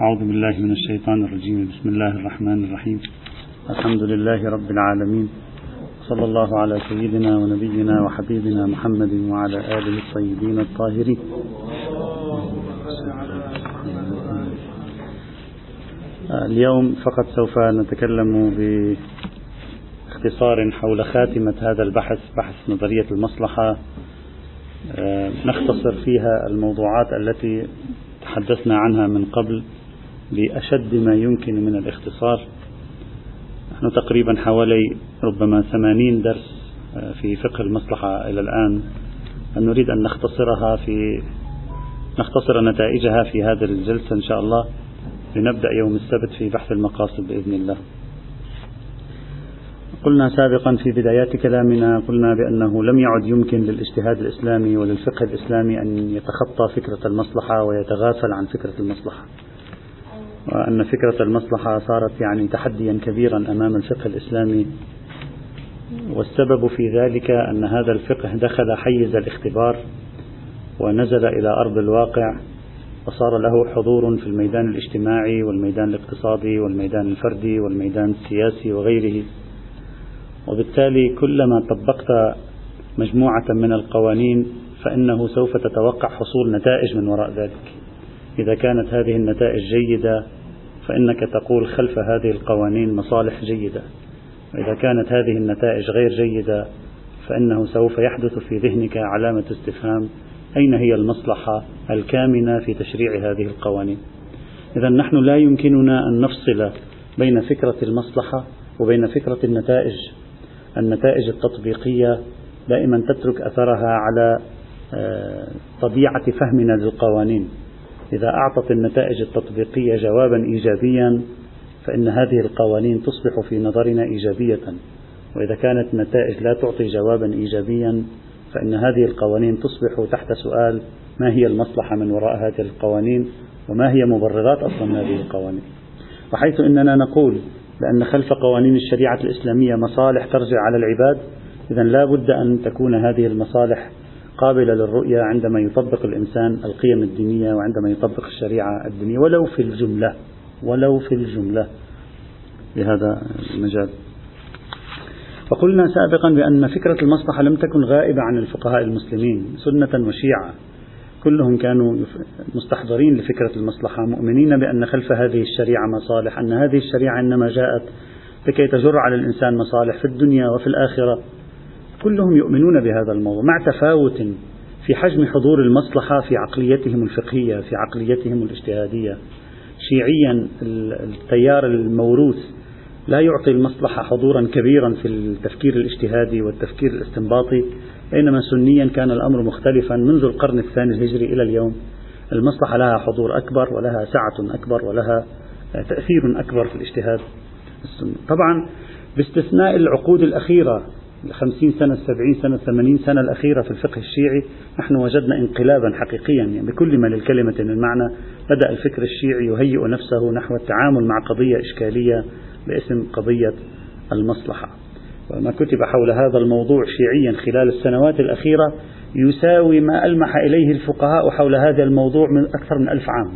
أعوذ بالله من الشيطان الرجيم. بسم الله الرحمن الرحيم. الحمد لله رب العالمين. صلى الله على سيدنا ونبينا وحبيبنا محمد وعلى آله الطيبين الطاهرين. اليوم فقط سوف نتكلم باختصار حول خاتمة هذا البحث بحث نظرية المصلحة. نختصر فيها الموضوعات التي تحدثنا عنها من قبل. بأشد ما يمكن من الاختصار. نحن تقريبا حوالي ربما ثمانين درس آه، في فقه المصلحة إلى الآن. نريد أن نختصرها في نختصر نتائجها في هذه الجلسة إن شاء الله لنبدأ يوم السبت في بحث المقاصد بإذن الله. قلنا سابقا في بدايات كلامنا قلنا بأنه لم يعد يمكن للاجتهاد الإسلامي وللفقه الإسلامي أن يتخطى فكرة المصلحة ويتغافل عن فكرة المصلحة. وأن فكرة المصلحة صارت يعني تحديا كبيرا أمام الفقه الإسلامي. والسبب في ذلك أن هذا الفقه دخل حيز الاختبار ونزل إلى أرض الواقع وصار له حضور في الميدان الاجتماعي والميدان الاقتصادي والميدان الفردي والميدان السياسي وغيره. وبالتالي كلما طبقت مجموعة من القوانين فإنه سوف تتوقع حصول نتائج من وراء ذلك. إذا كانت هذه النتائج جيدة فإنك تقول خلف هذه القوانين مصالح جيدة. وإذا كانت هذه النتائج غير جيدة فإنه سوف يحدث في ذهنك علامة استفهام أين هي المصلحة الكامنة في تشريع هذه القوانين. إذا نحن لا يمكننا أن نفصل بين فكرة المصلحة وبين فكرة النتائج. النتائج التطبيقية دائما تترك أثرها على آه، طبيعة فهمنا للقوانين. إذا أعطت النتائج التطبيقية جوابا إيجابيا فإن هذه القوانين تصبح في نظرنا إيجابية. وإذا كانت النتائج لا تعطي جوابا إيجابيا فإن هذه القوانين تصبح تحت سؤال ما هي المصلحة من وراء هذه القوانين وما هي مبررات أصلا هذه القوانين. وحيث أننا نقول بأن خلف قوانين الشريعة الإسلامية مصالح ترجع على العباد إذا لا بد أن تكون هذه المصالح قابلة للرؤية عندما يطبق الإنسان القيم الدينية وعندما يطبق الشريعة الدينية ولو في الجملة ولو في الجملة. بهذا المجال. وقلنا سابقا بأن فكرة المصلحة لم تكن غائبة عن الفقهاء المسلمين سنة وشيعة. كلهم كانوا مستحضرين لفكرة المصلحة مؤمنين بأن خلف هذه الشريعة مصالح أن هذه الشريعة إنما جاءت لكي تجر على الإنسان مصالح في الدنيا وفي الآخرة. كلهم يؤمنون بهذا الموضوع مع تفاوت في حجم حضور المصلحة في عقليتهم الفقهية في عقليتهم الاجتهادية. شيعيا التيار الموروث لا يعطي المصلحة حضورا كبيرا في التفكير الاجتهادي والتفكير الاستنباطي بينما سنيا كان الأمر مختلفا منذ القرن الثاني الهجري إلى اليوم. المصلحة لها حضور أكبر ولها سعة أكبر ولها تأثير أكبر في الاجتهاد. السني طبعا باستثناء العقود الأخيرة الخمسين سنة السبعين سنة الثمانين سنة الأخيرة في الفقه الشيعي نحن وجدنا انقلابا حقيقيا يعني بكل ما للكلمة من معنى بدأ الفكر الشيعي يهيئ نفسه نحو التعامل مع قضية إشكالية باسم قضية المصلحة. وما كتب حول هذا الموضوع شيعيا خلال السنوات الأخيرة يساوي ما ألمح إليه الفقهاء حول هذا الموضوع من أكثر من ألف عام.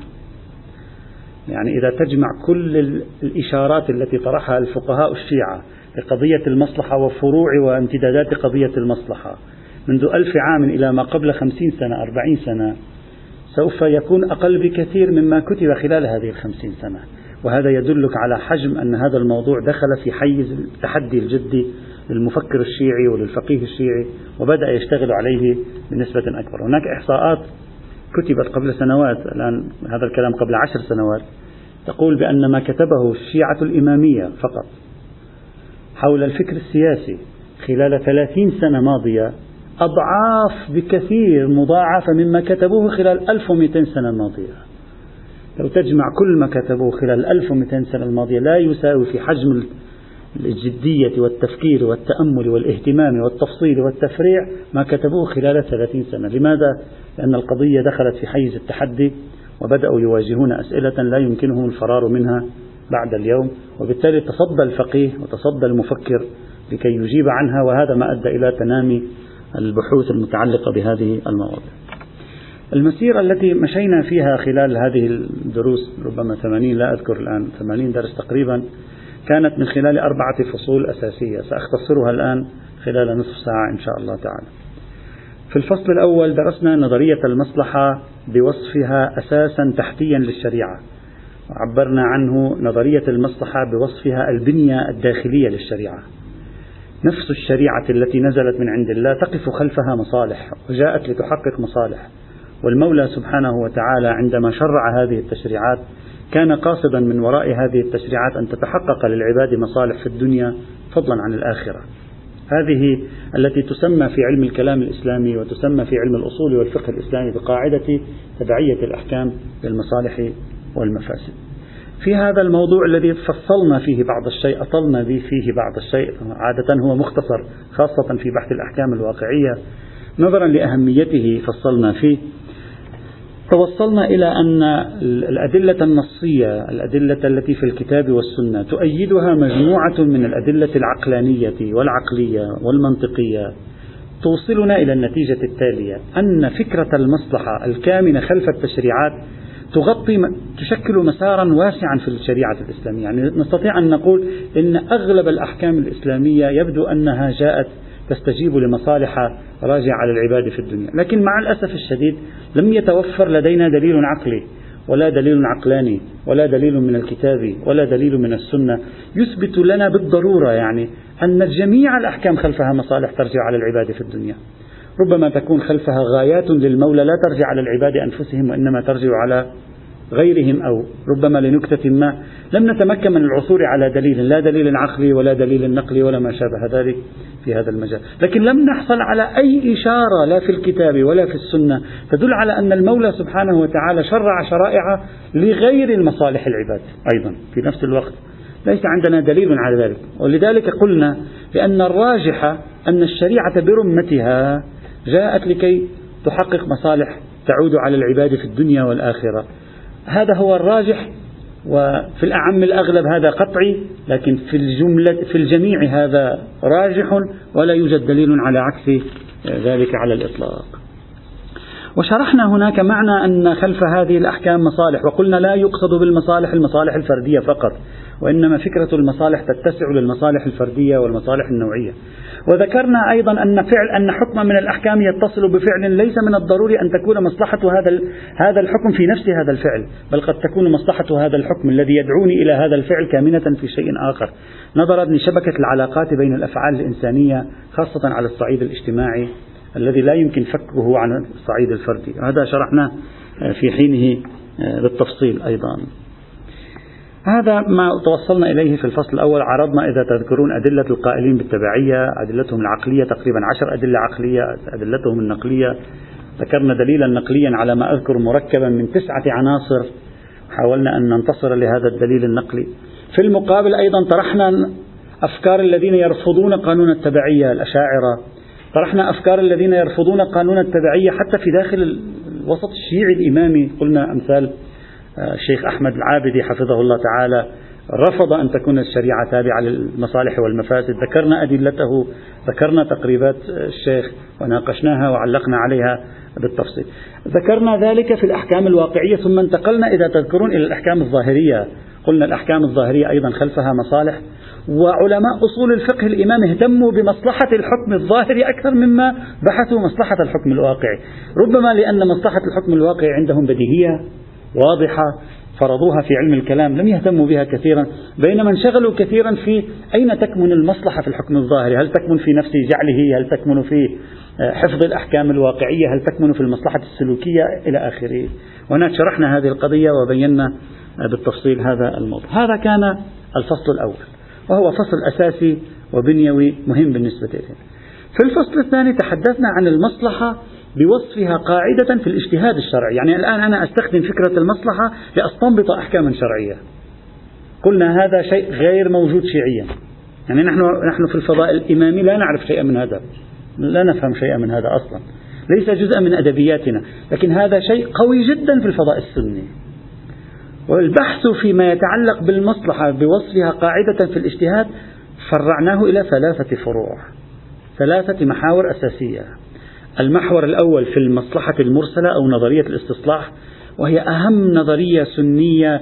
يعني إذا تجمع كل الإشارات التي طرحها الفقهاء الشيعة لقضية المصلحة وفروع وامتدادات قضية المصلحة. منذ ألف عام إلى ما قبل خمسين سنة أربعين سنة سوف يكون أقل بكثير مما كتب خلال هذه الخمسين سنة. وهذا يدلك على حجم أن هذا الموضوع دخل في حيز التحدي الجدي للمفكر الشيعي وللفقيه الشيعي وبدأ يشتغل عليه بنسبة أكبر. هناك إحصاءات كتبت قبل سنوات الآن هذا الكلام قبل عشر سنوات تقول بأن ما كتبه الشيعة الإمامية فقط. حول الفكر السياسي. خلال ثلاثين سنة ماضية أضعاف بكثير مضاعفة مما كتبوه خلال 1200 سنة ماضية. لو تجمع كل ما كتبوه خلال 1200 سنة الماضية لا يساوي في حجم الجدية والتفكير والتأمل والاهتمام والتفصيل والتفريع ما كتبوه خلال 30 سنة. لماذا؟ لأن القضية دخلت في حيز التحدي وبدأوا يواجهون أسئلة لا يمكنهم الفرار منها. بعد اليوم وبالتالي تصدى الفقيه وتصدى المفكر لكي يجيب عنها وهذا ما أدى إلى تنامي البحوث المتعلقة بهذه المواضيع. المسيرة التي مشينا فيها خلال هذه الدروس ربما ثمانين لا أذكر الآن ثمانين درس تقريبا كانت من خلال أربعة فصول أساسية. سأختصرها الآن خلال نصف ساعة إن شاء الله تعالى. في الفصل الأول درسنا نظرية المصلحة بوصفها أساسا تحتيا للشريعة. عبرنا عنه نظرية المصلحة بوصفها البنية الداخلية للشريعة. نفس الشريعة التي نزلت من عند الله تقف خلفها مصالح وجاءت لتحقق مصالح. والمولى سبحانه وتعالى عندما شرع هذه التشريعات كان قاصدا من وراء هذه التشريعات أن تتحقق للعباد مصالح في الدنيا فضلا عن الآخرة. هذه التي تسمى في علم الكلام الإسلامي وتسمى في علم الأصول والفقه الإسلامي بقاعدة تبعية الأحكام للمصالح والمفاسد. في هذا الموضوع الذي فصلنا فيه بعض الشيء أطلنا فيه بعض الشيء عادة هو مختصر خاصة في بحث الأحكام الواقعية. نظرا لأهميته فصلنا فيه. توصلنا إلى أن الأدلة النصية الأدلة التي في الكتاب والسنة تؤيدها مجموعة من الأدلة العقلانية والعقلية والمنطقية. توصلنا إلى النتيجة التالية أن فكرة المصلحة الكامنة خلف التشريعات تغطي تشكل مسارا واسعا في الشريعة الإسلامية. يعني نستطيع أن نقول إن أغلب الأحكام الإسلامية يبدو أنها جاءت تستجيب لمصالح راجعة على العباد في الدنيا. لكن مع الأسف الشديد لم يتوفر لدينا دليل عقلي ولا دليل عقلاني ولا دليل من الكتاب ولا دليل من السنة. يثبت لنا بالضرورة يعني أن جميع الأحكام خلفها مصالح ترجع على العباد في الدنيا. ربما تكون خلفها غايات للمولى لا ترجع على العباد أنفسهم وإنما ترجع على غيرهم أو ربما لنكتة ما. لم نتمكن من العثور على دليل لا دليل عقلي ولا دليل نقلي ولا ما شابه ذلك في هذا المجال. لكن لم نحصل على أي إشارة لا في الكتاب ولا في السنة تدل على أن المولى سبحانه وتعالى شرع شرائع لغير المصالح العباد أيضا في نفس الوقت. ليس عندنا دليل على ذلك. ولذلك قلنا بأن الراجح أن الشريعة برمتها جاءت لكي تحقق مصالح تعود على العباد في الدنيا والآخرة. هذا هو الراجح وفي الأعم الأغلب هذا قطعي لكن في الجملة في الجميع هذا راجح ولا يوجد دليل على عكس ذلك على الإطلاق. وشرحنا هناك معنى أن خلف هذه الأحكام مصالح وقلنا لا يقصد بالمصالح المصالح الفردية فقط وإنما فكرة المصالح تتسع للمصالح الفردية والمصالح النوعية. وذكرنا أيضا أن فعل أن حكم من الأحكام يتصل بفعل ليس من الضروري أن تكون مصلحة هذا هذا الحكم في نفس هذا الفعل بل قد تكون مصلحة هذا الحكم الذي يدعوني إلى هذا الفعل كامنة في شيء آخر. نظرا لشبكة العلاقات بين الأفعال الإنسانية خاصة على الصعيد الاجتماعي الذي لا يمكن فكه عن الصعيد الفردي. هذا شرحناه في حينه بالتفصيل أيضا. هذا ما توصلنا إليه في الفصل الأول. عرضنا إذا تذكرون أدلة القائلين بالتبعية أدلتهم العقلية تقريبا عشر أدلة عقلية أدلتهم النقلية. ذكرنا دليلا نقليا على ما أذكر مركبا من تسعة عناصر. حاولنا أن ننتصر لهذا الدليل النقلي. في المقابل أيضا طرحنا أفكار الذين يرفضون قانون التبعية الأشاعرة. طرحنا أفكار الذين يرفضون قانون التبعية حتى في داخل الوسط الشيعي الإمامي. قلنا أمثال الشيخ أحمد العابدي حفظه الله تعالى رفض أن تكون الشريعة تابعة للمصالح والمفاسد. ذكرنا أدلته ذكرنا تقريبات الشيخ وناقشناها وعلقنا عليها بالتفصيل. ذكرنا ذلك في الأحكام الواقعية ثم انتقلنا إذا تذكرون إلى الأحكام الظاهرية. قلنا الأحكام الظاهرية أيضا خلفها مصالح وعلماء أصول الفقه الإمام اهتموا بمصلحة الحكم الظاهري أكثر مما بحثوا مصلحة الحكم الواقعي. ربما لأن مصلحة الحكم الواقعي عندهم بديهية واضحة فرضوها في علم الكلام لم يهتموا بها كثيرا. بينما انشغلوا كثيرا في أين تكمن المصلحة في الحكم الظاهري؟ هل تكمن في نفس جعله؟ هل تكمن في آه، حفظ الأحكام الواقعية؟ هل تكمن في المصلحة السلوكية؟ إلى آخره. هناك شرحنا هذه القضية وبينا آه، بالتفصيل هذا الموضوع. هذا كان الفصل الأول وهو فصل أساسي وبنيوي مهم بالنسبة لنا في الفصل الثاني تحدثنا عن المصلحة بوصفها قاعدة في الاجتهاد الشرعي. يعني الآن أنا أستخدم فكرة المصلحة لأستنبط أحكاما شرعية. قلنا هذا شيء غير موجود شيعيا. يعني نحن نحن في الفضاء الإمامي لا نعرف شيئا من هذا. لا نفهم شيئا من هذا أصلا. ليس جزءا من أدبياتنا. لكن هذا شيء قوي جدا في الفضاء السني. والبحث فيما يتعلق بالمصلحة بوصفها قاعدة في الاجتهاد فرعناه إلى ثلاثة فروع. ثلاثة محاور أساسية. المحور الأول في المصلحة المرسلة أو نظرية الاستصلاح وهي أهم نظرية سنية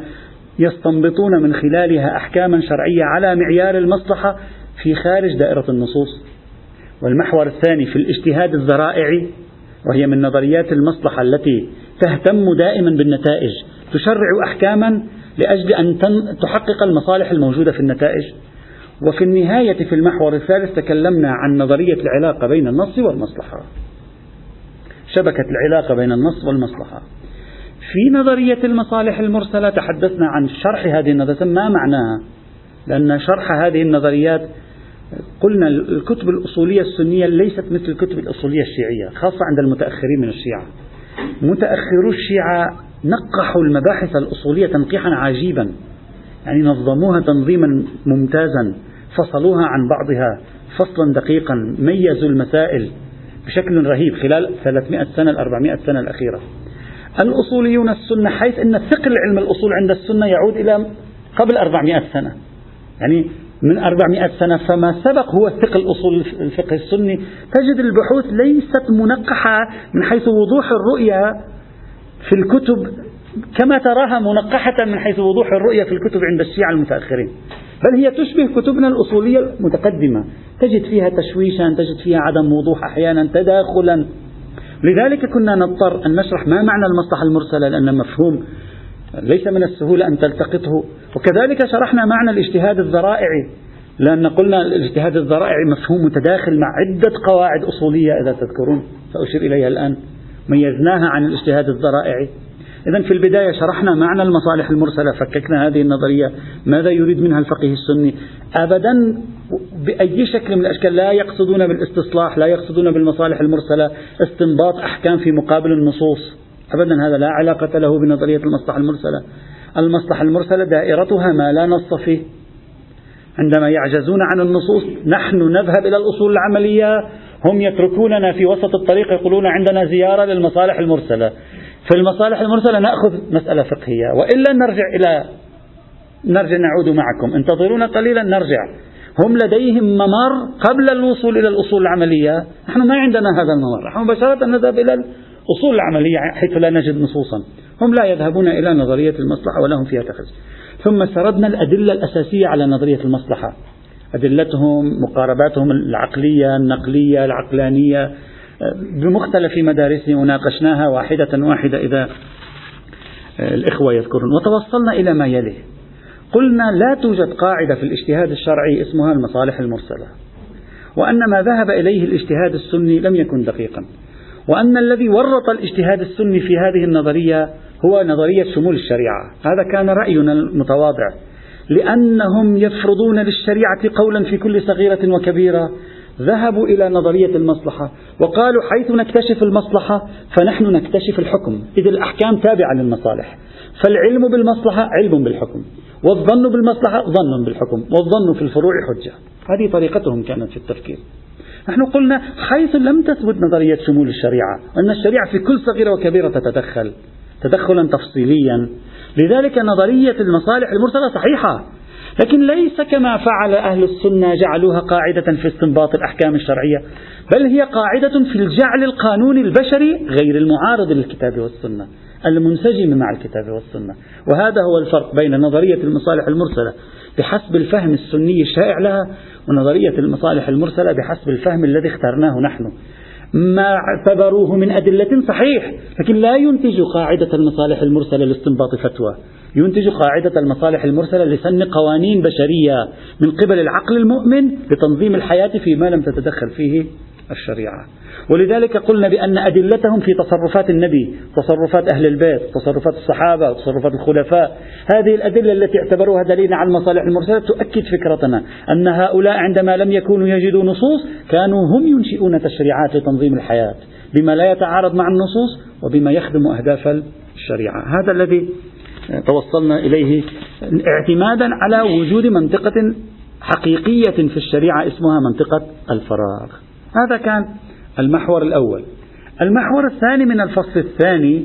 يستنبطون من خلالها أحكاما شرعية على معيار المصلحة في خارج دائرة النصوص. والمحور الثاني في الاجتهاد الذرائعي وهي من نظريات المصلحة التي تهتم دائما بالنتائج تشرع أحكاما لأجل أن تحقق المصالح الموجودة في النتائج. وفي النهاية في المحور الثالث تكلمنا عن نظرية العلاقة بين النص والمصلحة. شبكة العلاقة بين النص والمصلحة. في نظرية المصالح المرسلة تحدثنا عن شرح هذه النظرية ما معناها؟ لأن شرح هذه النظريات قلنا الكتب الأصولية السنية ليست مثل الكتب الأصولية الشيعية خاصة عند المتأخرين من الشيعة. متأخرو الشيعة نقحوا المباحث الأصولية تنقيحا عجيبا. يعني نظموها تنظيما ممتازا فصلوها عن بعضها فصلا دقيقا ميزوا المسائل. بشكل رهيب خلال 300 سنة 400 سنة الأخيرة. الأصوليون السنة حيث أن ثقل علم الأصول عند السنة يعود إلى قبل 400 سنة. يعني من 400 سنة فما سبق هو ثقل أصول الفقه السني. تجد البحوث ليست منقحة من حيث وضوح الرؤية في الكتب كما تراها منقحة من حيث وضوح الرؤية في الكتب عند الشيعة المتأخرين. بل هي تشبه كتبنا الأصولية المتقدمة. تجد فيها تشويشا تجد فيها عدم وضوح أحيانا تداخلا. لذلك كنا نضطر أن نشرح ما معنى المصلحة المرسلة لأن مفهوم ليس من السهولة أن تلتقطه. وكذلك شرحنا معنى الاجتهاد الذرائعي لأن قلنا الاجتهاد الذرائعي مفهوم متداخل مع عدة قواعد أصولية إذا تذكرون. سأشير إليها الآن. ميزناها عن الاجتهاد الذرائعي. إذا في البداية شرحنا معنى المصالح المرسلة فككنا هذه النظرية ماذا يريد منها الفقيه السني؟ أبدا بأي شكل من الأشكال لا يقصدون بالاستصلاح لا يقصدون بالمصالح المرسلة استنباط أحكام في مقابل النصوص. أبدا هذا لا علاقة له بنظرية المصلحة المرسلة. المصلحة المرسلة دائرتها ما لا نص فيه. عندما يعجزون عن النصوص نحن نذهب إلى الأصول العملية. هم يتركوننا في وسط الطريق يقولون عندنا زيارة للمصالح المرسلة. في المصالح المرسلة نأخذ مسألة فقهية. وإلا نرجع إلى نرجع نعود معكم. انتظرونا قليلا نرجع. هم لديهم ممر قبل الوصول إلى الأصول العملية. نحن ما عندنا هذا الممر نحن مباشرة نذهب إلى الأصول العملية حيث لا نجد نصوصا. هم لا يذهبون إلى نظرية المصلحة ولهم فيها تخصص ثم سردنا الأدلة الأساسية على نظرية المصلحة. أدلتهم مقارباتهم العقلية النقلية العقلانية بمختلف مدارسهم وناقشناها واحدة واحدة إذا الإخوة يذكرون. وتوصلنا إلى ما يلي. قلنا لا توجد قاعدة في الاجتهاد الشرعي اسمها المصالح المرسلة. وأن ما ذهب إليه الاجتهاد السني لم يكن دقيقا. وأن الذي ورط الاجتهاد السني في هذه النظرية هو نظرية شمول الشريعة. هذا كان رأينا المتواضع. لأنهم يفرضون للشريعة قولا في كل صغيرة وكبيرة ذهبوا إلى نظرية المصلحة وقالوا حيث نكتشف المصلحة فنحن نكتشف الحكم. إذ الأحكام تابعة للمصالح. فالعلم بالمصلحة علم بالحكم. والظن بالمصلحة ظن بالحكم. والظن في الفروع حجة. هذه طريقتهم كانت في التفكير. نحن قلنا حيث لم تثبت نظرية شمول الشريعة أن الشريعة في كل صغيرة وكبيرة تتدخل. تدخلا تفصيليا. لذلك نظرية المصالح المرسلة صحيحة. لكن ليس كما فعل أهل السنة جعلوها قاعدة في استنباط الأحكام الشرعية بل هي قاعدة في الجعل القانوني البشري غير المعارض للكتاب والسنة المنسجم مع الكتاب والسنة. وهذا هو الفرق بين نظرية المصالح المرسلة بحسب الفهم السني الشائع لها ونظرية المصالح المرسلة بحسب الفهم الذي اخترناه نحن. ما اعتبروه من أدلة صحيح لكن لا ينتج قاعدة المصالح المرسلة لاستنباط فتوى. ينتج قاعدة المصالح المرسلة لسن قوانين بشرية من قبل العقل المؤمن لتنظيم الحياة فيما لم تتدخل فيه الشريعة. ولذلك قلنا بأن أدلتهم في تصرفات النبي تصرفات أهل البيت تصرفات الصحابة وتصرفات الخلفاء. هذه الأدلة التي اعتبروها دليلا على المصالح المرسلة تؤكد فكرتنا أن هؤلاء عندما لم يكونوا يجدوا نصوص كانوا هم ينشئون تشريعات لتنظيم الحياة بما لا يتعارض مع النصوص وبما يخدم أهداف الشريعة. هذا الذي توصلنا إليه اعتمادا على وجود منطقة حقيقية في الشريعة اسمها منطقة الفراغ. هذا كان المحور الأول. المحور الثاني من الفصل الثاني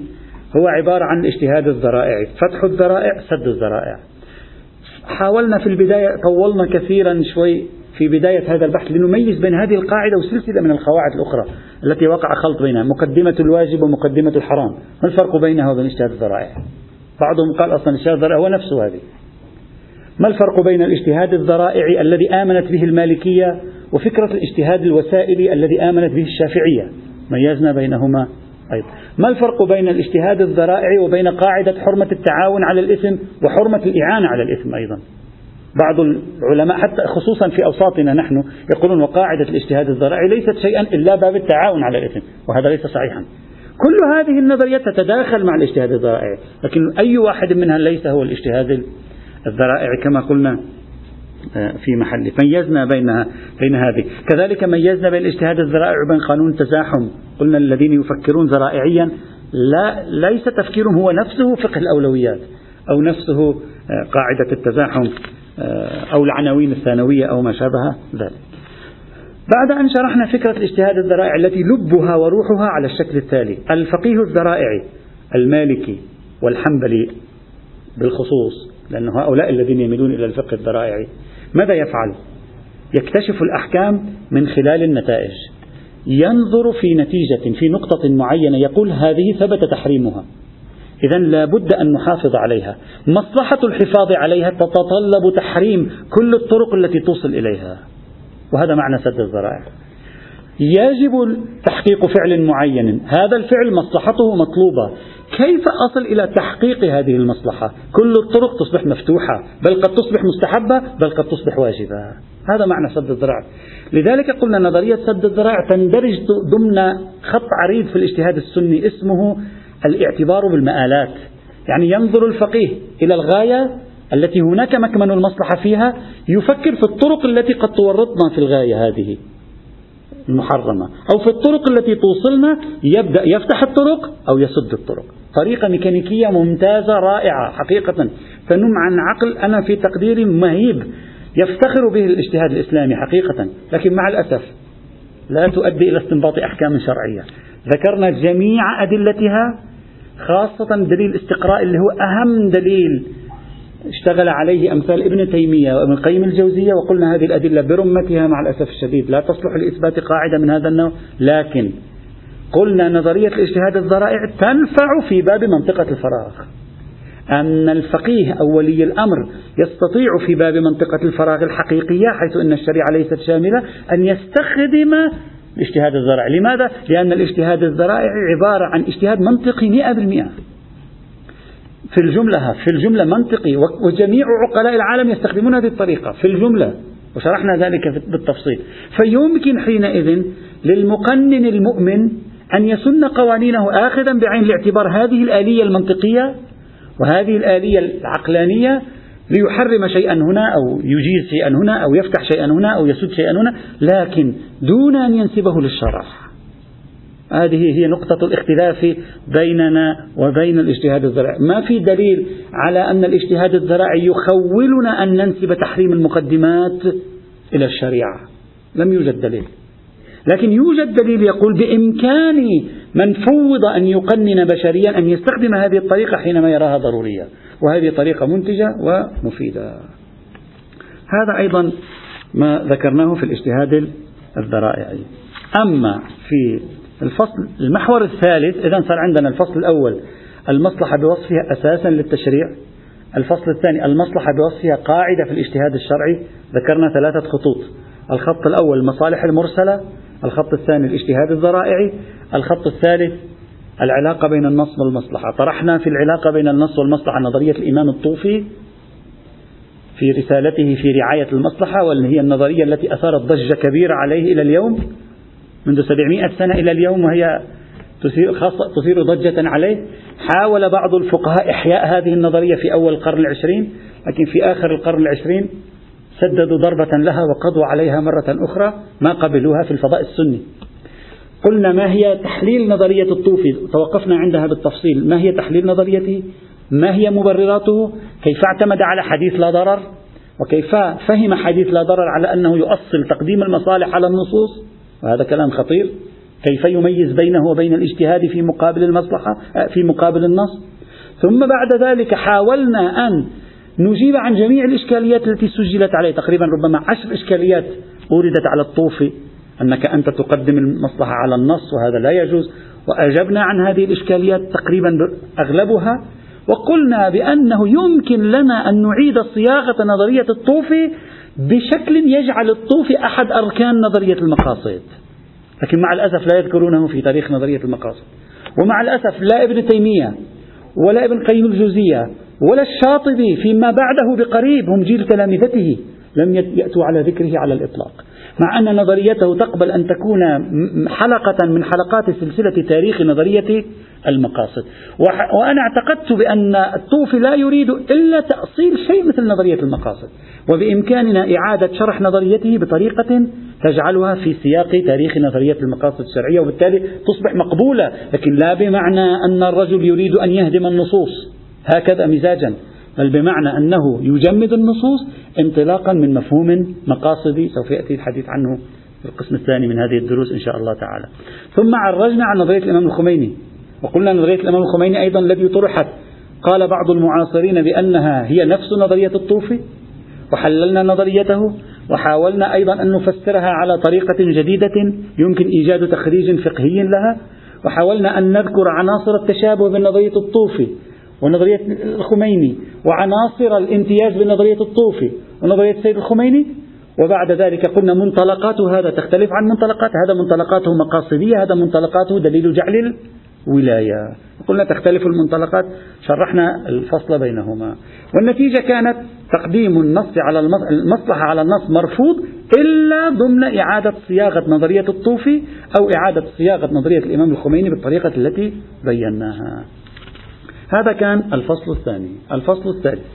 هو عبارة عن الاجتهاد الذرائعي فتح الذرائع سد الذرائع. حاولنا في البداية طولنا كثيرا شوي في بداية هذا البحث لنميز بين هذه القاعدة وسلسلة من القواعد الأخرى التي وقع خلط بينها مقدمة الواجب ومقدمة الحرام. ما الفرق بينها وبين اجتهاد الذرائع؟ بعضهم قال أصلا اجتهاد الذرائع هو نفسه هذه. ما الفرق بين الاجتهاد الذرائعي الذي آمنت به المالكية وفكرة الاجتهاد الوسائلي الذي آمنت به الشافعية؟ ميزنا بينهما أيضا. ما الفرق بين الاجتهاد الذرائعي وبين قاعدة حرمة التعاون على الإثم وحرمة الإعانة على الإثم أيضا؟ بعض العلماء حتى خصوصا في أوساطنا نحن يقولون وقاعدة الاجتهاد الذرائعي ليست شيئا إلا باب التعاون على الإثم وهذا ليس صحيحا. كل هذه النظريات تتداخل مع الاجتهاد الذرائعي. لكن أي واحد منها ليس هو الاجتهاد الذرائعي كما قلنا آه، في محله ميزنا بينها بين هذه. كذلك ميزنا بين الاجتهاد الذرائع وبين قانون التزاحم. قلنا الذين يفكرون ذرائعيا لا ليس تفكيرهم هو نفسه فقه الأولويات أو نفسه آه، قاعدة التزاحم آه، أو العناوين الثانوية أو ما شابه ذلك. بعد أن شرحنا فكرة الاجتهاد الذرائع التي لبها وروحها على الشكل التالي الفقيه الذرائعي المالكي والحنبلي بالخصوص لأن هؤلاء الذين يميلون إلى الفقه الذرائعي ماذا يفعل؟ يكتشف الأحكام من خلال النتائج. ينظر في نتيجة في نقطة معينة يقول هذه ثبت تحريمها. إذا لابد أن نحافظ عليها. مصلحة الحفاظ عليها تتطلب تحريم كل الطرق التي توصل إليها. وهذا معنى سد الذرائع. يجب تحقيق فعل معين. هذا الفعل مصلحته مطلوبة. كيف أصل إلى تحقيق هذه المصلحة؟ كل الطرق تصبح مفتوحة. بل قد تصبح مستحبة بل قد تصبح واجبة. هذا معنى سد الذراع لذلك قلنا نظرية سد الذراع تندرج ضمن خط عريض في الاجتهاد السني اسمه الاعتبار بالمآلات. يعني ينظر الفقيه إلى الغاية التي هناك مكمن المصلحة فيها يفكر في الطرق التي قد تورطنا في الغاية هذه المحرمة أو في الطرق التي توصلنا يبدأ يفتح الطرق أو يسد الطرق. طريقة ميكانيكية ممتازة رائعة حقيقة. تنم عن عقل أنا في تقديري مهيب يفتخر به الاجتهاد الإسلامي حقيقة. لكن مع الأسف لا تؤدي إلى استنباط أحكام شرعية. ذكرنا جميع أدلتها خاصة دليل الاستقراء اللي هو أهم دليل اشتغل عليه أمثال ابن تيمية وابن القيم الجوزية وقلنا هذه الأدلة برمتها مع الأسف الشديد لا تصلح لإثبات قاعدة من هذا النوع. لكن قلنا نظرية الاجتهاد الذرائع تنفع في باب منطقة الفراغ. أن الفقيه أو ولي الأمر يستطيع في باب منطقة الفراغ الحقيقية حيث أن الشريعة ليست شاملة أن يستخدم الاجتهاد الذرائع. لماذا؟ لأن الاجتهاد الذرائع عبارة عن اجتهاد منطقي مئة بالمئة. في الجملة في الجملة منطقي وجميع عقلاء العالم يستخدمون هذه الطريقة في الجملة وشرحنا ذلك بالتفصيل. فيمكن حينئذ للمقنن المؤمن أن يسن قوانينه آخذا بعين الاعتبار هذه الآلية المنطقية وهذه الآلية العقلانية ليحرم شيئا هنا أو يجيز شيئا هنا أو يفتح شيئا هنا أو يسد شيئا هنا لكن دون أن ينسبه للشرع. هذه هي نقطة الاختلاف بيننا وبين الاجتهاد الذرائع ما في دليل على أن الاجتهاد الذرائع يخولنا أن ننسب تحريم المقدمات إلى الشريعة. لم يوجد دليل. لكن يوجد دليل يقول بإمكان من فوض أن يقنن بشريا أن يستخدم هذه الطريقة حينما يراها ضرورية. وهذه طريقة منتجة ومفيدة. هذا أيضا ما ذكرناه في الاجتهاد الذرائعي أما في الفصل المحور الثالث إذا صار عندنا الفصل الأول المصلحة بوصفها أساسا للتشريع. الفصل الثاني المصلحة بوصفها قاعدة في الاجتهاد الشرعي. ذكرنا ثلاثة خطوط. الخط الأول المصالح المرسلة. الخط الثاني الاجتهاد الذرائعي. الخط الثالث العلاقة بين النص والمصلحة. طرحنا في العلاقة بين النص والمصلحة نظرية الإمام الطوفي في رسالته في رعاية المصلحة وهي النظرية التي أثارت ضجة كبيرة عليه إلى اليوم. منذ 700 سنة إلى اليوم وهي تثير, تثير ضجة عليه. حاول بعض الفقهاء إحياء هذه النظرية في أول القرن العشرين لكن في آخر القرن العشرين سددوا ضربة لها وقضوا عليها مرة أخرى ما قبلوها في الفضاء السني. قلنا ما هي تحليل نظرية الطوفي؟ توقفنا عندها بالتفصيل. ما هي تحليل نظريته؟ ما هي مبرراته؟ كيف اعتمد على حديث لا ضرر؟ وكيف فهم حديث لا ضرر على أنه يؤصل تقديم المصالح على النصوص؟ وهذا كلام خطير. كيف يميز بينه وبين الاجتهاد في مقابل المصلحة في مقابل النص؟ ثم بعد ذلك حاولنا أن نجيب عن جميع الإشكاليات التي سجلت عليه. تقريبا ربما عشر إشكاليات أوردت على الطوفي أنك أنت تقدم المصلحة على النص وهذا لا يجوز. وأجبنا عن هذه الإشكاليات تقريبا أغلبها. وقلنا بأنه يمكن لنا أن نعيد صياغة نظرية الطوفي بشكل يجعل الطوفي أحد أركان نظرية المقاصد. لكن مع الأسف لا يذكرونه في تاريخ نظرية المقاصد. ومع الأسف لا ابن تيمية ولا ابن قيم الجوزية ولا الشاطبي فيما بعده بقريب هم جيل تلامذته لم يأتوا على ذكره على الإطلاق. مع أن نظريته تقبل أن تكون حلقة من حلقات سلسلة تاريخ نظرية المقاصد. وأنا اعتقدت بأن الطوفي لا يريد إلا تأصيل شيء مثل نظرية المقاصد. وبإمكاننا إعادة شرح نظريته بطريقة تجعلها في سياق تاريخ نظرية المقاصد الشرعية وبالتالي تصبح مقبولة. لكن لا بمعنى أن الرجل يريد أن يهدم النصوص. هكذا مزاجا. بل بمعنى أنه يجمد النصوص انطلاقا من مفهوم مقاصدي. سوف يأتي الحديث عنه في القسم الثاني من هذه الدروس إن شاء الله تعالى. ثم عرجنا عن نظرية الإمام الخميني. وقلنا نظرية الإمام الخميني أيضا الذي طرحت قال بعض المعاصرين بأنها هي نفس نظرية الطوفي وحللنا نظريته وحاولنا أيضا أن نفسرها على طريقة جديدة يمكن إيجاد تخريج فقهي لها وحاولنا أن نذكر عناصر التشابه بين نظرية الطوفي ونظرية الخميني وعناصر الامتياز بنظرية الطوفي ونظرية السيد الخميني وبعد ذلك قلنا منطلقات هذا تختلف عن منطلقات هذا منطلقاته مقاصدية هذا منطلقاته دليل جعل الولاية قلنا تختلف المنطلقات شرحنا الفصل بينهما. والنتيجة كانت تقديم النص على المصلحة على النص مرفوض إلا ضمن إعادة صياغة نظرية الطوفي أو إعادة صياغة نظرية الإمام الخميني بالطريقة التي بيناها. هذا كان الفصل الثاني. الفصل الثالث.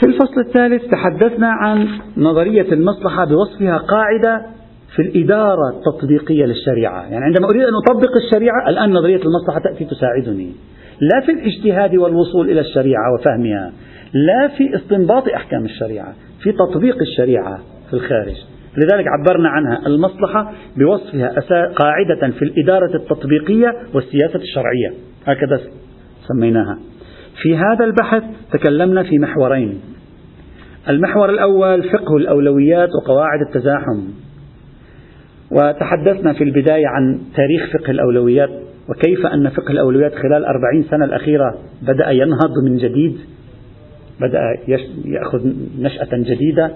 في الفصل الثالث تحدثنا عن نظرية المصلحة بوصفها قاعدة في الإدارة التطبيقية للشريعة. يعني عندما أريد أن أطبق الشريعة الآن نظرية المصلحة تأتي تساعدني. لا في الاجتهاد والوصول إلى الشريعة وفهمها لا في استنباط أحكام الشريعة في تطبيق الشريعة في الخارج. لذلك عبرنا عنها. المصلحة بوصفها قاعدة في الإدارة التطبيقية والسياسة الشرعية. هكذا سميناها. في هذا البحث تكلمنا في محورين. المحور الأول فقه الأولويات وقواعد التزاحم. وتحدثنا في البداية عن تاريخ فقه الأولويات وكيف أن فقه الأولويات خلال أربعين سنة الأخيرة بدأ ينهض من جديد بدأ يأخذ نشأة جديدة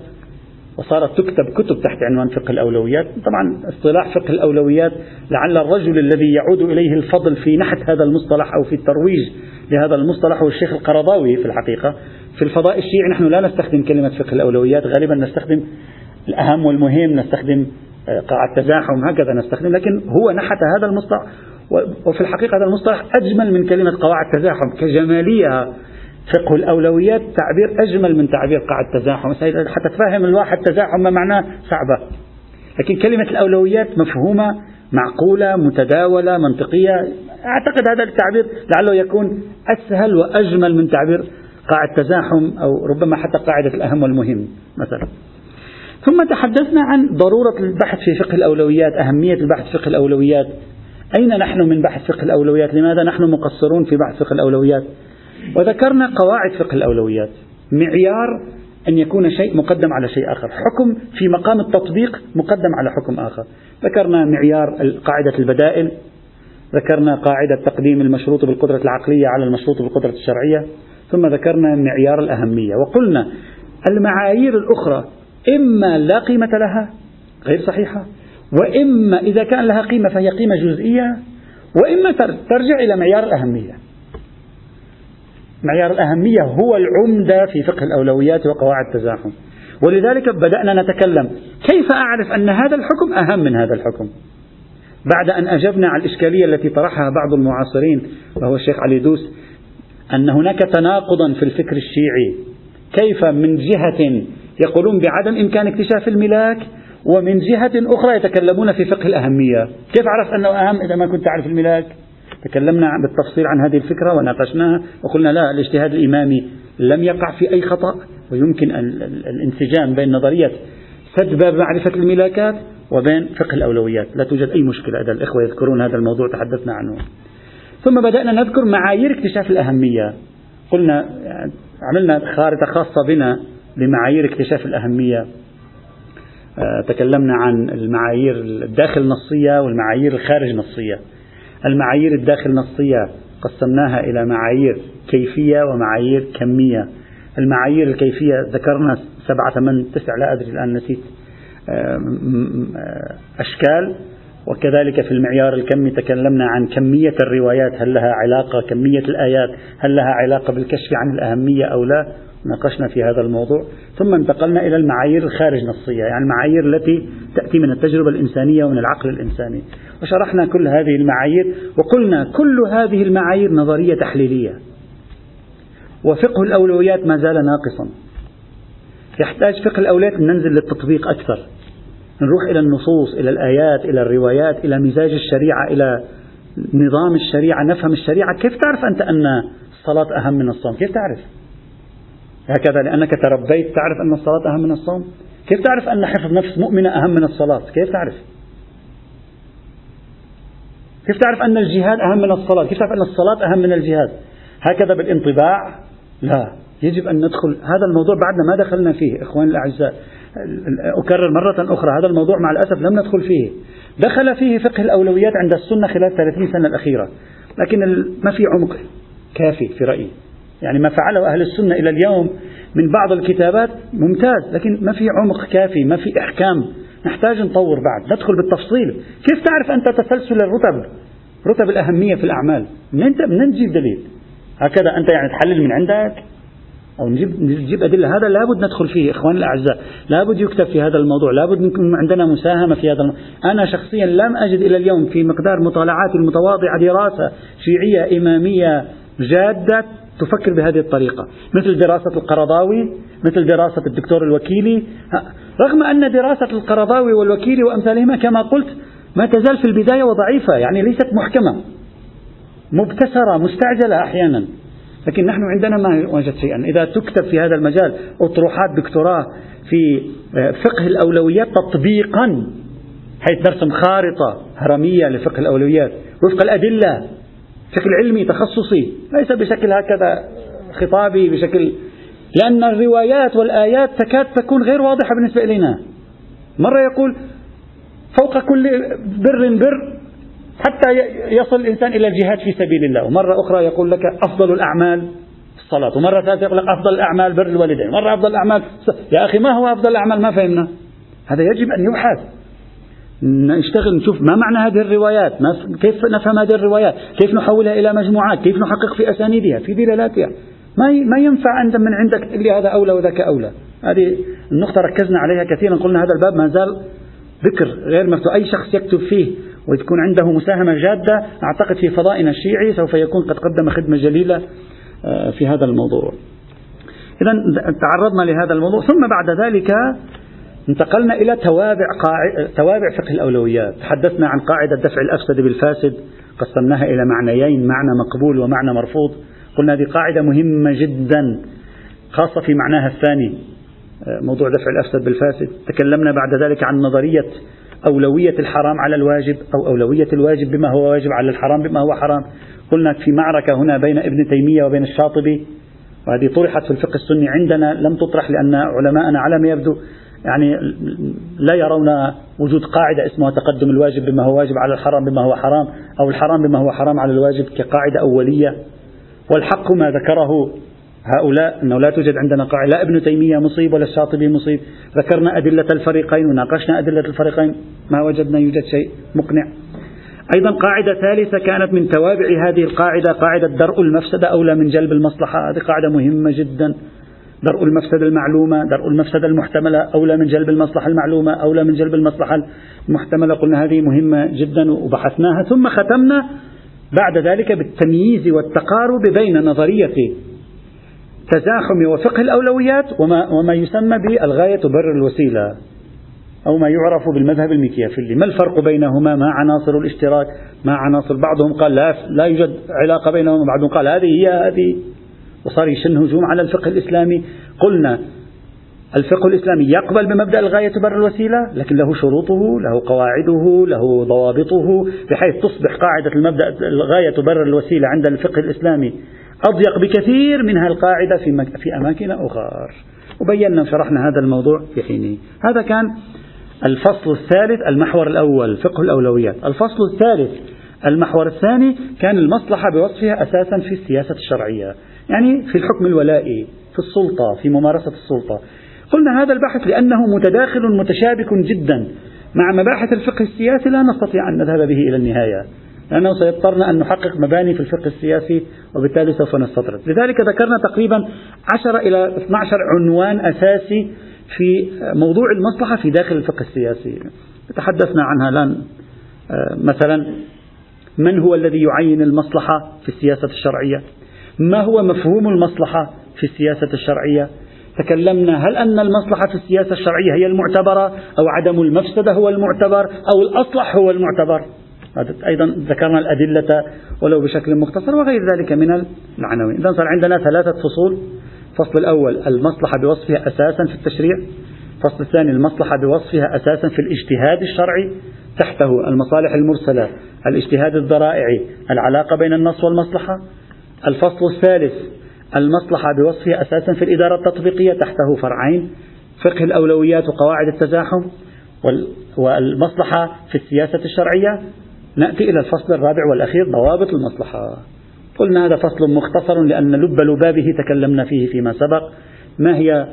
وصارت تكتب كتب تحت عنوان فقه الأولويات. طبعا اصطلاح فقه الأولويات لعل الرجل الذي يعود إليه الفضل في نحت هذا المصطلح أو في الترويج لهذا المصطلح هو الشيخ القرضاوي في الحقيقة. في الفضاء الشيعي نحن لا نستخدم كلمة فقه الأولويات غالبا نستخدم الأهم والمهم نستخدم آه، قاع التزاحم هكذا نستخدم لكن هو نحت هذا المصطلح وفي الحقيقة هذا المصطلح أجمل من كلمة قواعد التزاحم كجمالية. فقه الأولويات تعبير أجمل من تعبير قاع التزاحم حتى تفهم الواحد تزاحم ما معناه صعبة. لكن كلمة الأولويات مفهومة معقولة متداولة منطقية. أعتقد هذا التعبير لعله يكون أسهل وأجمل من تعبير قاع التزاحم أو ربما حتى قاعدة الأهم والمهم مثلا. ثم تحدثنا عن ضرورة البحث في فقه الأولويات أهمية البحث في فقه الأولويات. أين نحن من بحث فقه الأولويات؟ لماذا نحن مقصرون في بحث فقه الأولويات؟ وذكرنا قواعد فقه الأولويات. معيار أن يكون شيء مقدم على شيء آخر. حكم في مقام التطبيق مقدم على حكم آخر. ذكرنا معيار قاعدة البدائل. ذكرنا قاعدة تقديم المشروط بالقدرة العقلية على المشروط بالقدرة الشرعية. ثم ذكرنا معيار الأهمية. وقلنا المعايير الأخرى إما لا قيمة لها غير صحيحة. وإما إذا كان لها قيمة فهي قيمة جزئية. وإما ترجع إلى معيار الأهمية. معيار الأهمية هو العمدة في فقه الأولويات وقواعد التزاحم. ولذلك بدأنا نتكلم كيف أعرف أن هذا الحكم أهم من هذا الحكم؟ بعد أن أجبنا على الإشكالية التي طرحها بعض المعاصرين وهو الشيخ علي دوس أن هناك تناقضا في الفكر الشيعي. كيف من جهة يقولون بعدم إمكان اكتشاف الملاك ومن جهة أخرى يتكلمون في فقه الأهمية. كيف عرفت أنه أهم إذا ما كنت تعرف الملاك؟ تكلمنا بالتفصيل عن هذه الفكرة وناقشناها وقلنا لا الاجتهاد الإمامي لم يقع في أي خطأ ويمكن الانسجام بين نظرية سد باب معرفة الملاكات وبين فقه الأولويات. لا توجد أي مشكلة إذا الإخوة يذكرون هذا الموضوع تحدثنا عنه. ثم بدأنا نذكر معايير اكتشاف الأهمية. قلنا عملنا خارطة خاصة بنا بمعايير اكتشاف الأهمية. آه، تكلمنا عن المعايير الداخل النصية والمعايير الخارج النصية المعايير الداخل النصية قسمناها إلى معايير كيفية ومعايير كمية. المعايير الكيفية ذكرنا سبعة ثمان تسع لا أدري الآن نسيت. آه، أشكال. وكذلك في المعيار الكمي تكلمنا عن كمية الروايات هل لها علاقة كمية الآيات هل لها علاقة بالكشف عن الأهمية أو لا. ناقشنا في هذا الموضوع ثم انتقلنا إلى المعايير الخارج نصية يعني المعايير التي تأتي من التجربة الإنسانية ومن العقل الإنساني. وشرحنا كل هذه المعايير وقلنا كل هذه المعايير نظرية تحليلية. وفقه الأولويات ما زال ناقصا. يحتاج فقه الأولويات ننزل للتطبيق أكثر. نروح إلى النصوص إلى الآيات إلى الروايات إلى مزاج الشريعة إلى نظام الشريعة نفهم الشريعة. كيف تعرف أنت أن الصلاة أهم من الصوم؟ كيف تعرف؟ هكذا لأنك تربيت تعرف أن الصلاة أهم من الصوم؟ كيف تعرف أن حفظ نفس مؤمنة أهم من الصلاة؟ كيف تعرف؟ كيف تعرف أن الجهاد أهم من الصلاة؟ كيف تعرف أن الصلاة أهم من الجهاد؟ هكذا بالانطباع؟ لا. يجب أن ندخل هذا الموضوع بعدنا ما دخلنا فيه إخواني الأعزاء. أكرر مرة أخرى هذا الموضوع مع الأسف لم ندخل فيه. دخل فيه فقه الأولويات عند السنة خلال 30 سنة الأخيرة. لكن ما في عمق كافي في رأيي. يعني ما فعله أهل السنة إلى اليوم من بعض الكتابات ممتاز لكن ما في عمق كافي ما في إحكام. نحتاج نطور بعد ندخل بالتفصيل. كيف تعرف أنت تسلسل الرتب؟ رتب الأهمية في الأعمال. من نجيب دليل؟ هكذا أنت يعني تحلل من عندك؟ أو نجيب, نجيب أدلة. هذا لابد ندخل فيه إخواني الأعزاء. لابد يكتب في هذا الموضوع. لابد يكون عندنا مساهمة في هذا الموضوع. أنا شخصيا لم أجد إلى اليوم في مقدار مطالعاتي المتواضعة دراسة شيعية إمامية جادة تفكر بهذه الطريقة. مثل دراسة القرضاوي مثل دراسة الدكتور الوكيلي. رغم أن دراسة القرضاوي والوكيلي وأمثالهما كما قلت ما تزال في البداية وضعيفة يعني ليست محكمة. مبتسرة مستعجلة أحيانا. لكن نحن عندنا ما وجد شيئا. إذا تكتب في هذا المجال أطروحات دكتوراه في آه، فقه الأولويات تطبيقا حيث نرسم خارطة هرمية لفقه الأولويات وفق الأدلة بشكل علمي تخصصي ليس بشكل هكذا خطابي بشكل لأن الروايات والآيات تكاد تكون غير واضحة بالنسبة إلينا. مرة يقول فوق كل بر بر حتى يصل الإنسان إلى الجهاد في سبيل الله. ومرة أخرى يقول لك أفضل الأعمال الصلاة. ومرة ثالثة يقول لك أفضل الأعمال بر الوالدين. مرة أفضل الأعمال يا أخي ما هو أفضل الأعمال؟ ما فهمنا. هذا يجب أن يبحث. نشتغل نشوف ما معنى هذه الروايات؟ ما كيف نفهم هذه الروايات؟ كيف نحولها إلى مجموعات؟ كيف نحقق في أسانيدها؟ في دلالاتها؟ ما ما ينفع عند من عندك تقول لي هذا أولى وذاك أولى. هذه النقطة ركزنا عليها كثيرا قلنا هذا الباب ما زال ذكر غير مفتوح. أي شخص يكتب فيه وتكون عنده مساهمة جادة أعتقد في فضائنا الشيعي سوف يكون قد قدم خدمة جليلة آه، في هذا الموضوع. إذا تعرضنا لهذا الموضوع. ثم بعد ذلك انتقلنا إلى توابع توابع فقه الأولويات. تحدثنا عن قاعدة دفع الأفسد بالفاسد قسمناها إلى معنيين معنى مقبول ومعنى مرفوض. قلنا هذه قاعدة مهمة جدا خاصة في معناها الثاني آه، موضوع دفع الأفسد بالفاسد. تكلمنا بعد ذلك عن نظرية أولوية الحرام على الواجب أو أولوية الواجب بما هو واجب على الحرام بما هو حرام. قلنا في معركة هنا بين ابن تيمية وبين الشاطبي وهذه طرحت في الفقه السني عندنا لم تطرح لأن علماءنا على ما يبدو يعني لا يرون وجود قاعدة اسمها تقدم الواجب بما هو واجب على الحرام بما هو حرام أو الحرام بما هو حرام على الواجب كقاعدة أولية. والحق ما ذكره هؤلاء أنه لا توجد عندنا قاعدة لا ابن تيمية مصيب ولا الشاطبي مصيب. ذكرنا أدلة الفريقين وناقشنا أدلة الفريقين ما وجدنا يوجد شيء مقنع. أيضا قاعدة ثالثة كانت من توابع هذه القاعدة قاعدة درء المفسدة أولى من جلب المصلحة. هذه قاعدة مهمة جدا. درء المفسدة المعلومة درء المفسدة المحتملة أولى من جلب المصلحة المعلومة أولى من جلب المصلحة المحتملة. قلنا هذه مهمة جدا وبحثناها. ثم ختمنا بعد ذلك بالتمييز والتقارب بين نظرية تزاحم وفقه الأولويات وما, وما يسمى بالغاية تبرر الوسيلة أو ما يعرف بالمذهب الميكيافيلي ما الفرق بينهما؟ ما عناصر الاشتراك؟ ما عناصر؟ بعضهم قال لا, لا يوجد علاقة بينهما وبعضهم قال هذه هي هذه وصار يشن هجوم على الفقه الإسلامي. قلنا الفقه الإسلامي يقبل بمبدأ الغاية تبرر الوسيلة لكن له شروطه له قواعده له ضوابطه بحيث تصبح قاعدة المبدأ الغاية تبرر الوسيلة عند الفقه الإسلامي أضيق بكثير من القاعدة في, في أماكن أخرى. وبينا وشرحنا هذا الموضوع في حينه هذا كان الفصل الثالث المحور الأول فقه الأولويات. الفصل الثالث المحور الثاني كان المصلحة بوصفها أساسا في السياسة الشرعية. يعني في الحكم الولائي في السلطة في ممارسة السلطة. قلنا هذا البحث لأنه متداخل متشابك جدا. مع مباحث الفقه السياسي لا نستطيع أن نذهب به إلى النهاية. لأنه سيضطرنا أن نحقق مباني في الفقه السياسي وبالتالي سوف نستطرد. لذلك ذكرنا تقريبا 10 إلى 12 عنوان أساسي في موضوع المصلحة في داخل الفقه السياسي. تحدثنا عنها الآن. آه، مثلا من هو الذي يعين المصلحة في السياسة الشرعية؟ ما هو مفهوم المصلحة في السياسة الشرعية؟ تكلمنا هل أن المصلحة في السياسة الشرعية هي المعتبرة أو عدم المفسدة هو المعتبر أو الأصلح هو المعتبر؟ أيضا ذكرنا الأدلة ولو بشكل مختصر وغير ذلك من العناوين إذا صار عندنا ثلاثة فصول. الفصل الأول المصلحة بوصفها أساسا في التشريع. الفصل الثاني المصلحة بوصفها أساسا في الاجتهاد الشرعي. تحته المصالح المرسلة الاجتهاد الذرائعي العلاقة بين النص والمصلحة. الفصل الثالث المصلحة بوصفها أساسا في الإدارة التطبيقية تحته فرعين فقه الأولويات وقواعد التزاحم والمصلحة في السياسة الشرعية. نأتي إلى الفصل الرابع والأخير ضوابط المصلحة. قلنا هذا فصل مختصر لأن لب لبابه تكلمنا فيه فيما سبق. ما هي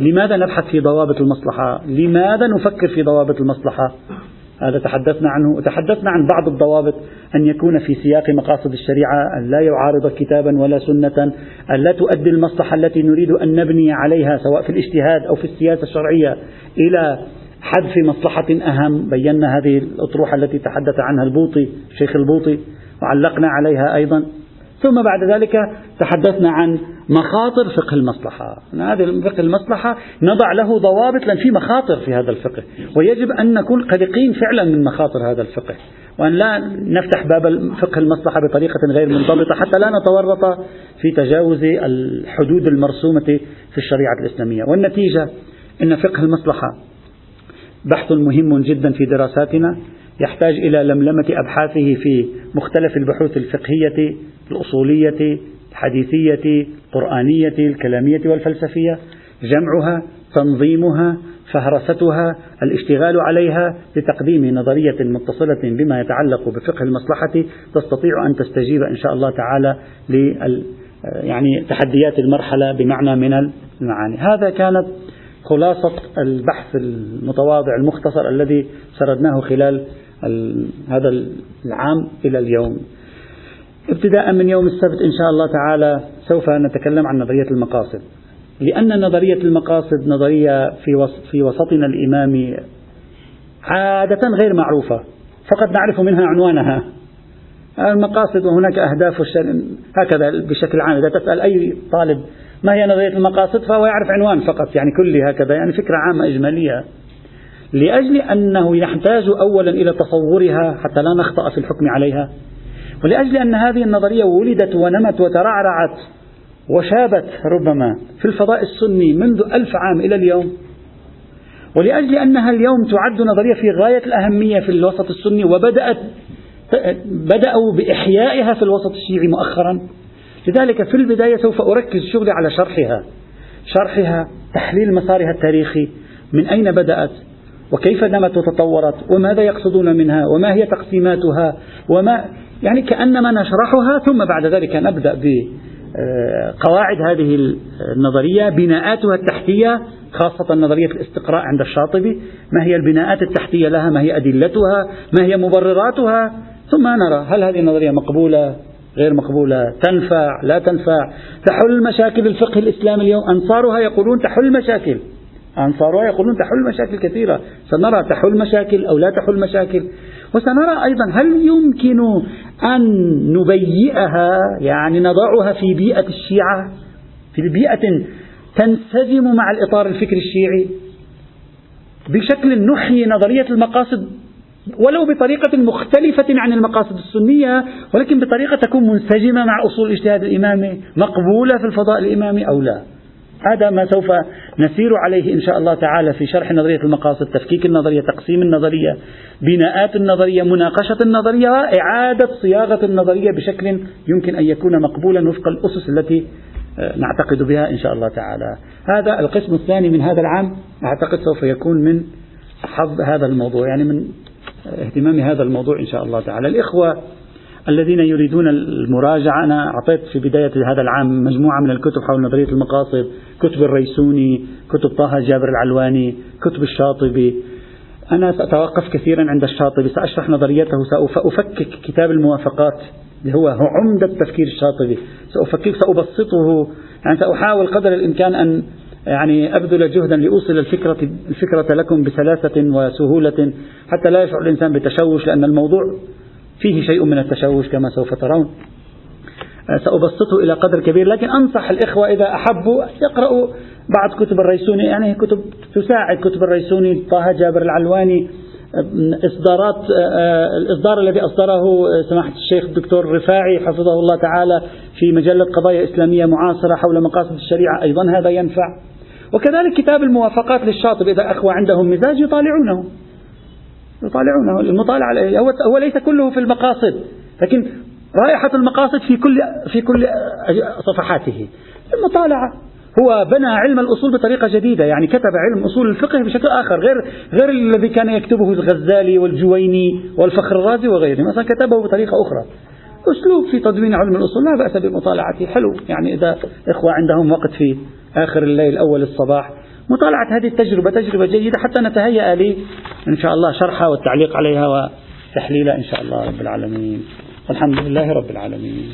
لماذا نبحث في ضوابط المصلحة؟ لماذا نفكر في ضوابط المصلحة؟ هذا تحدثنا عنه. وتحدثنا عن بعض الضوابط أن يكون في سياق مقاصد الشريعة أن لا يعارض كتابا ولا سنة أن لا تؤدي المصلحة التي نريد أن نبني عليها سواء في الاجتهاد أو في السياسة الشرعية إلى حذف مصلحة أهم. بينا هذه الأطروحة التي تحدث عنها البوطي الشيخ البوطي وعلقنا عليها أيضا. ثم بعد ذلك تحدثنا عن مخاطر فقه المصلحة. هذا فقه المصلحة نضع له ضوابط لأن في مخاطر في هذا الفقه. ويجب أن نكون قلقين فعلا من مخاطر هذا الفقه. وأن لا نفتح باب فقه المصلحة بطريقة غير منضبطة حتى لا نتورط في تجاوز الحدود المرسومة في الشريعة الإسلامية. والنتيجة أن فقه المصلحة بحث مهم جدا في دراساتنا. يحتاج إلى لملمة أبحاثه في مختلف البحوث الفقهية الأصولية الحديثية القرآنية الكلامية والفلسفية جمعها تنظيمها فهرستها الاشتغال عليها لتقديم نظرية متصلة بما يتعلق بفقه المصلحة تستطيع أن تستجيب إن شاء الله تعالى ل يعني تحديات المرحلة بمعنى من المعاني. هذا كانت خلاصة البحث المتواضع المختصر الذي سردناه خلال هذا العام إلى اليوم. ابتداء من يوم السبت إن شاء الله تعالى سوف نتكلم عن نظرية المقاصد. لأن نظرية المقاصد نظرية في, في وسطنا الإمامي عادة غير معروفة. فقط نعرف منها عنوانها. المقاصد وهناك أهداف هكذا بشكل عام. إذا تسأل أي طالب ما هي نظرية المقاصد فهو يعرف عنوان فقط يعني كل هكذا يعني فكرة عامة إجمالية. لأجل أنه يحتاج أولا إلى تصورها حتى لا نخطأ في الحكم عليها. ولأجل أن هذه النظرية ولدت ونمت وترعرعت وشابت ربما في الفضاء السني منذ ألف عام إلى اليوم ولأجل أنها اليوم تعد نظرية في غاية الأهمية في الوسط السني وبدأت بدأوا بإحيائها في الوسط الشيعي مؤخرا. لذلك في البداية سوف أركز شغلي على شرحها. شرحها تحليل مسارها التاريخي من أين بدأت؟ وكيف نمت وتطورت؟ وماذا يقصدون منها؟ وما هي تقسيماتها؟ وما يعني كأنما نشرحها ثم بعد ذلك نبدأ بقواعد هذه النظرية بناءاتها التحتية خاصة نظرية الاستقراء عند الشاطبي. ما هي البناءات التحتية لها؟ ما هي أدلتها؟ ما هي مبرراتها؟ ثم نرى هل هذه النظرية مقبولة غير مقبولة؟ تنفع؟ لا تنفع؟ تحل مشاكل الفقه الإسلامي اليوم؟ أنصارها يقولون تحل مشاكل. أنصارها يقولون تحل مشاكل كثيرة. سنرى تحل مشاكل أو لا تحل مشاكل. وسنرى أيضا هل يمكن أن نبيئها يعني نضعها في بيئة الشيعة في بيئة تنسجم مع الإطار الفكري الشيعي بشكل نحيي نظرية المقاصد ولو بطريقة مختلفة عن المقاصد السنية ولكن بطريقة تكون منسجمة مع أصول الاجتهاد الإمامي مقبولة في الفضاء الإمامي أو لا. هذا ما سوف نسير عليه إن شاء الله تعالى في شرح نظرية المقاصد تفكيك النظرية تقسيم النظرية بناءات النظرية مناقشة النظرية وإعادة صياغة النظرية بشكل يمكن أن يكون مقبولا وفق الأسس التي آه، نعتقد بها إن شاء الله تعالى. هذا القسم الثاني من هذا العام أعتقد سوف يكون من حظ هذا الموضوع يعني من اهتمام هذا الموضوع إن شاء الله تعالى. الإخوة الذين يريدون المراجعة أنا أعطيت في بداية هذا العام مجموعة من الكتب حول نظرية المقاصد كتب الريسوني كتب طه جابر العلواني كتب الشاطبي. أنا سأتوقف كثيرا عند الشاطبي سأشرح نظريته سأفكك كتاب الموافقات اللي هو عمدة تفكير الشاطبي. سأفكك سأبسطه يعني سأحاول قدر الإمكان أن يعني أبذل جهدا لأوصل الفكرة, الفكرة لكم بسلاسة وسهولة حتى لا يشعر الإنسان بتشوش لأن الموضوع فيه شيء من التشوش كما سوف ترون. سأبسطه إلى قدر كبير لكن أنصح الإخوة إذا أحبوا يقرأوا بعض كتب الريسوني يعني كتب تساعد كتب الريسوني طه جابر العلواني إصدارات الإصدار الذي أصدره سماحة الشيخ الدكتور رفاعي حفظه الله تعالى في مجلة قضايا إسلامية معاصرة حول مقاصد الشريعة أيضا هذا ينفع. وكذلك كتاب الموافقات للشاطب إذا أخوة عندهم مزاج يطالعونه. يطالعونه. المطالعة هو ليس كله في المقاصد لكن رائحة المقاصد في كل في كل صفحاته. المطالعة. هو بنى علم الأصول بطريقة جديدة يعني كتب علم أصول الفقه بشكل آخر غير غير الذي كان يكتبه الغزالي والجويني والفخر الرازي وغيرهم مثلا كتبه بطريقة أخرى. أسلوب في تدوين علم الأصول لا بأس بمطالعته. حلو يعني إذا إخوة عندهم وقت في آخر الليل أول الصباح مطالعة هذه التجربة تجربة جيدة حتى نتهيأ لي إن شاء الله شرحها والتعليق عليها وتحليلها إن شاء الله رب العالمين. والحمد لله رب العالمين.